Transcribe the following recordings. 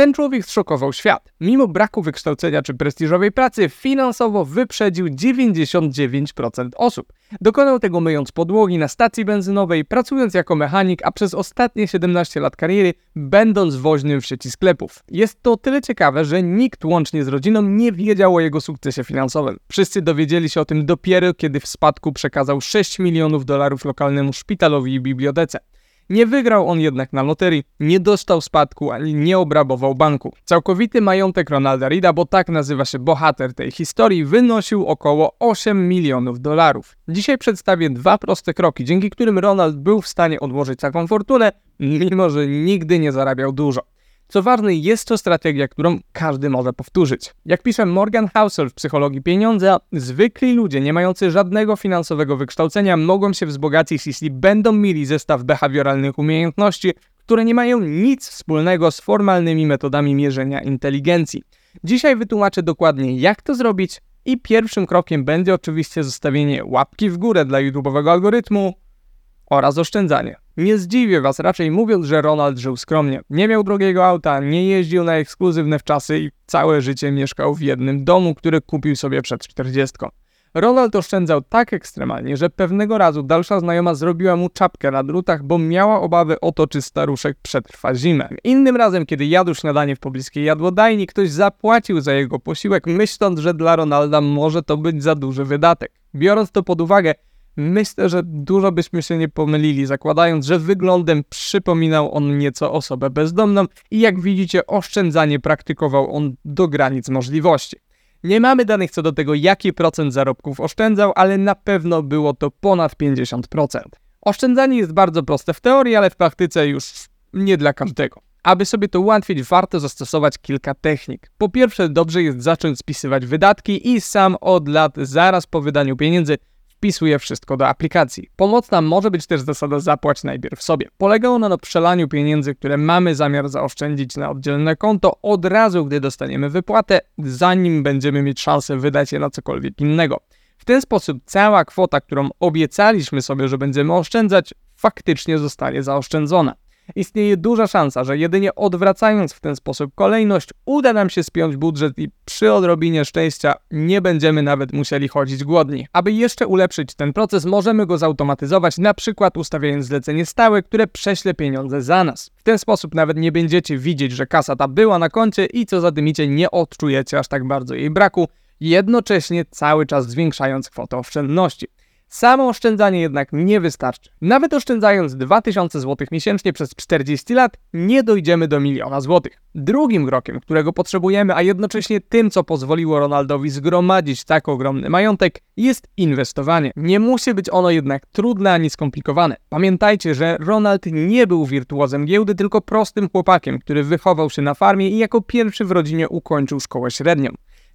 Ten człowiek zszokował świat. Mimo braku wykształcenia czy prestiżowej pracy, finansowo wyprzedził 99% osób. Dokonał tego myjąc podłogi na stacji benzynowej, pracując jako mechanik, a przez ostatnie 17 lat kariery będąc woźnym w sieci sklepów. Jest to tyle ciekawe, że nikt łącznie z rodziną nie wiedział o jego sukcesie finansowym. Wszyscy dowiedzieli się o tym dopiero, kiedy w spadku przekazał 6 milionów dolarów lokalnemu szpitalowi i bibliotece. Nie wygrał on jednak na loterii, nie dostał spadku ani nie obrabował banku. Całkowity majątek Ronalda Rida, bo tak nazywa się bohater tej historii, wynosił około 8 milionów dolarów. Dzisiaj przedstawię dwa proste kroki, dzięki którym Ronald był w stanie odłożyć taką fortunę, mimo że nigdy nie zarabiał dużo. Co ważne, jest to strategia, którą każdy może powtórzyć. Jak pisze Morgan Housel w Psychologii Pieniądza, zwykli ludzie nie mający żadnego finansowego wykształcenia mogą się wzbogacić, jeśli będą mieli zestaw behawioralnych umiejętności, które nie mają nic wspólnego z formalnymi metodami mierzenia inteligencji. Dzisiaj wytłumaczę dokładnie, jak to zrobić, i pierwszym krokiem będzie oczywiście zostawienie łapki w górę dla YouTube'owego algorytmu oraz oszczędzanie. Nie zdziwię was raczej mówiąc, że Ronald żył skromnie. Nie miał drogiego auta, nie jeździł na ekskluzywne wczasy i całe życie mieszkał w jednym domu, który kupił sobie przed 40. Ronald oszczędzał tak ekstremalnie, że pewnego razu dalsza znajoma zrobiła mu czapkę na drutach, bo miała obawy o to, czy staruszek przetrwa zimę. Innym razem, kiedy jadł śniadanie w pobliskiej jadłodajni, ktoś zapłacił za jego posiłek, myśląc, że dla Ronalda może to być za duży wydatek. Biorąc to pod uwagę, Myślę, że dużo byśmy się nie pomylili, zakładając, że wyglądem przypominał on nieco osobę bezdomną i jak widzicie, oszczędzanie praktykował on do granic możliwości. Nie mamy danych co do tego, jaki procent zarobków oszczędzał, ale na pewno było to ponad 50%. Oszczędzanie jest bardzo proste w teorii, ale w praktyce już nie dla każdego. Aby sobie to ułatwić, warto zastosować kilka technik. Po pierwsze, dobrze jest zacząć spisywać wydatki i sam od lat, zaraz po wydaniu pieniędzy, wpisuje wszystko do aplikacji. Pomocna może być też zasada zapłać najpierw sobie. Polega ona na przelaniu pieniędzy, które mamy zamiar zaoszczędzić na oddzielne konto od razu, gdy dostaniemy wypłatę, zanim będziemy mieć szansę wydać je na cokolwiek innego. W ten sposób cała kwota, którą obiecaliśmy sobie, że będziemy oszczędzać, faktycznie zostanie zaoszczędzona. Istnieje duża szansa, że jedynie odwracając w ten sposób kolejność, uda nam się spiąć budżet i przy odrobinie szczęścia nie będziemy nawet musieli chodzić głodni. Aby jeszcze ulepszyć ten proces, możemy go zautomatyzować, na przykład ustawiając zlecenie stałe, które prześle pieniądze za nas. W ten sposób nawet nie będziecie widzieć, że kasa ta była na koncie i co zadymicie, nie odczujecie aż tak bardzo jej braku, jednocześnie cały czas zwiększając kwotę oszczędności. Samo oszczędzanie jednak nie wystarczy. Nawet oszczędzając 2000 zł miesięcznie przez 40 lat, nie dojdziemy do miliona złotych. Drugim krokiem, którego potrzebujemy, a jednocześnie tym, co pozwoliło Ronaldowi zgromadzić tak ogromny majątek, jest inwestowanie. Nie musi być ono jednak trudne ani skomplikowane. Pamiętajcie, że Ronald nie był wirtuozem giełdy, tylko prostym chłopakiem, który wychował się na farmie i jako pierwszy w rodzinie ukończył szkołę średnią.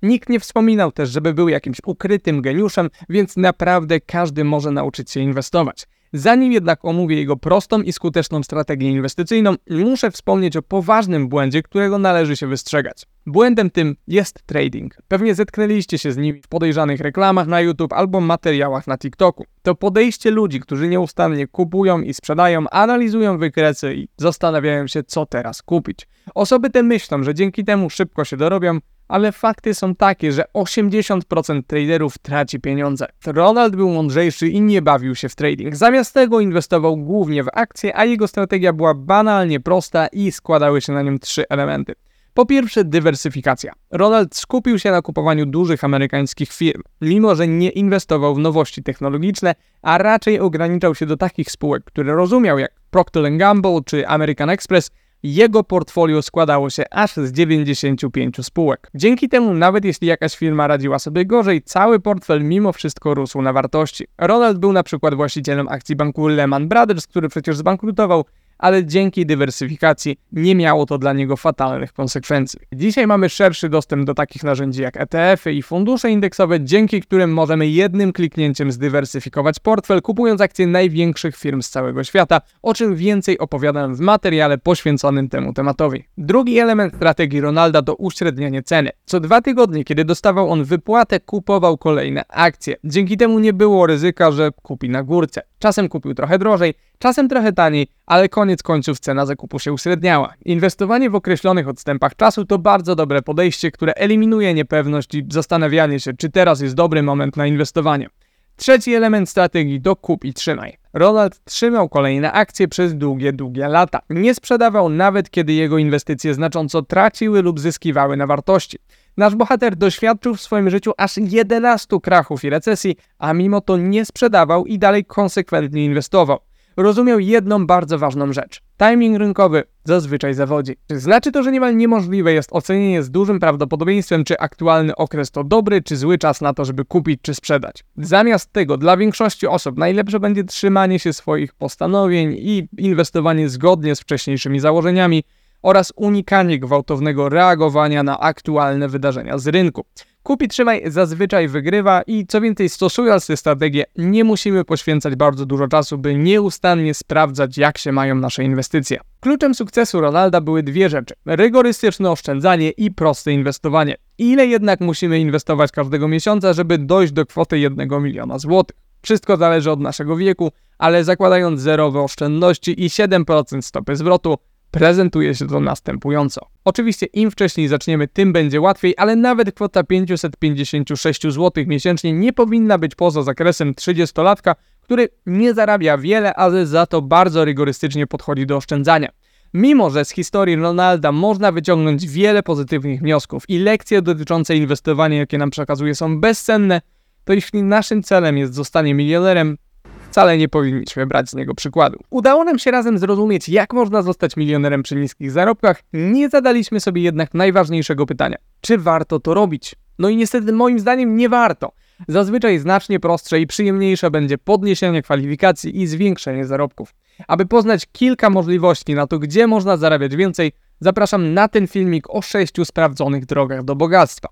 Nikt nie wspominał też, żeby był jakimś ukrytym geniuszem, więc naprawdę każdy może nauczyć się inwestować. Zanim jednak omówię jego prostą i skuteczną strategię inwestycyjną, muszę wspomnieć o poważnym błędzie, którego należy się wystrzegać. Błędem tym jest trading. Pewnie zetknęliście się z nim w podejrzanych reklamach na YouTube albo materiałach na TikToku. To podejście ludzi, którzy nieustannie kupują i sprzedają, analizują wykresy i zastanawiają się, co teraz kupić. Osoby te myślą, że dzięki temu szybko się dorobią, ale fakty są takie, że 80% traderów traci pieniądze. Ronald był mądrzejszy i nie bawił się w trading. Zamiast tego inwestował głównie w akcje, a jego strategia była banalnie prosta i składały się na nim trzy elementy. Po pierwsze, dywersyfikacja. Ronald skupił się na kupowaniu dużych amerykańskich firm, mimo że nie inwestował w nowości technologiczne, a raczej ograniczał się do takich spółek, które rozumiał jak Procter Gamble czy American Express – jego portfolio składało się aż z 95 spółek. Dzięki temu, nawet jeśli jakaś firma radziła sobie gorzej, cały portfel mimo wszystko rósł na wartości. Ronald był na przykład właścicielem akcji banku Lehman Brothers, który przecież zbankrutował, ale dzięki dywersyfikacji nie miało to dla niego fatalnych konsekwencji. Dzisiaj mamy szerszy dostęp do takich narzędzi jak ETF-y i fundusze indeksowe, dzięki którym możemy jednym kliknięciem zdywersyfikować portfel, kupując akcje największych firm z całego świata, o czym więcej opowiadam w materiale poświęconym temu tematowi. Drugi element strategii Ronalda to uśrednianie ceny. Co dwa tygodnie, kiedy dostawał on wypłatę, kupował kolejne akcje. Dzięki temu nie było ryzyka, że kupi na górce. Czasem kupił trochę drożej, Czasem trochę taniej, ale koniec końców cena zakupu się uśredniała. Inwestowanie w określonych odstępach czasu to bardzo dobre podejście, które eliminuje niepewność i zastanawianie się, czy teraz jest dobry moment na inwestowanie. Trzeci element strategii to kup i trzymaj. Ronald trzymał kolejne akcje przez długie, długie lata. Nie sprzedawał nawet kiedy jego inwestycje znacząco traciły lub zyskiwały na wartości. Nasz bohater doświadczył w swoim życiu aż 11 krachów i recesji, a mimo to nie sprzedawał i dalej konsekwentnie inwestował rozumiał jedną bardzo ważną rzecz. Timing rynkowy zazwyczaj zawodzi. Znaczy to, że niemal niemożliwe jest ocenienie z dużym prawdopodobieństwem, czy aktualny okres to dobry czy zły czas na to, żeby kupić czy sprzedać. Zamiast tego, dla większości osób najlepsze będzie trzymanie się swoich postanowień i inwestowanie zgodnie z wcześniejszymi założeniami oraz unikanie gwałtownego reagowania na aktualne wydarzenia z rynku. Kupi trzymaj zazwyczaj wygrywa i co więcej, stosując tę strategię, nie musimy poświęcać bardzo dużo czasu, by nieustannie sprawdzać, jak się mają nasze inwestycje. Kluczem sukcesu Ronalda były dwie rzeczy: rygorystyczne oszczędzanie i proste inwestowanie. Ile jednak musimy inwestować każdego miesiąca, żeby dojść do kwoty 1 miliona złotych? Wszystko zależy od naszego wieku, ale zakładając zerowe oszczędności i 7% stopy zwrotu, prezentuje się to następująco. Oczywiście im wcześniej zaczniemy, tym będzie łatwiej, ale nawet kwota 556 zł miesięcznie nie powinna być poza zakresem 30-latka, który nie zarabia wiele, ale za to bardzo rygorystycznie podchodzi do oszczędzania. Mimo, że z historii Ronalda można wyciągnąć wiele pozytywnych wniosków i lekcje dotyczące inwestowania, jakie nam przekazuje, są bezcenne, to jeśli naszym celem jest zostanie milionerem, wcale nie powinniśmy brać z niego przykładu. Udało nam się razem zrozumieć, jak można zostać milionerem przy niskich zarobkach, nie zadaliśmy sobie jednak najważniejszego pytania: czy warto to robić? No i niestety, moim zdaniem, nie warto. Zazwyczaj znacznie prostsze i przyjemniejsze będzie podniesienie kwalifikacji i zwiększenie zarobków. Aby poznać kilka możliwości na to, gdzie można zarabiać więcej, zapraszam na ten filmik o sześciu sprawdzonych drogach do bogactwa.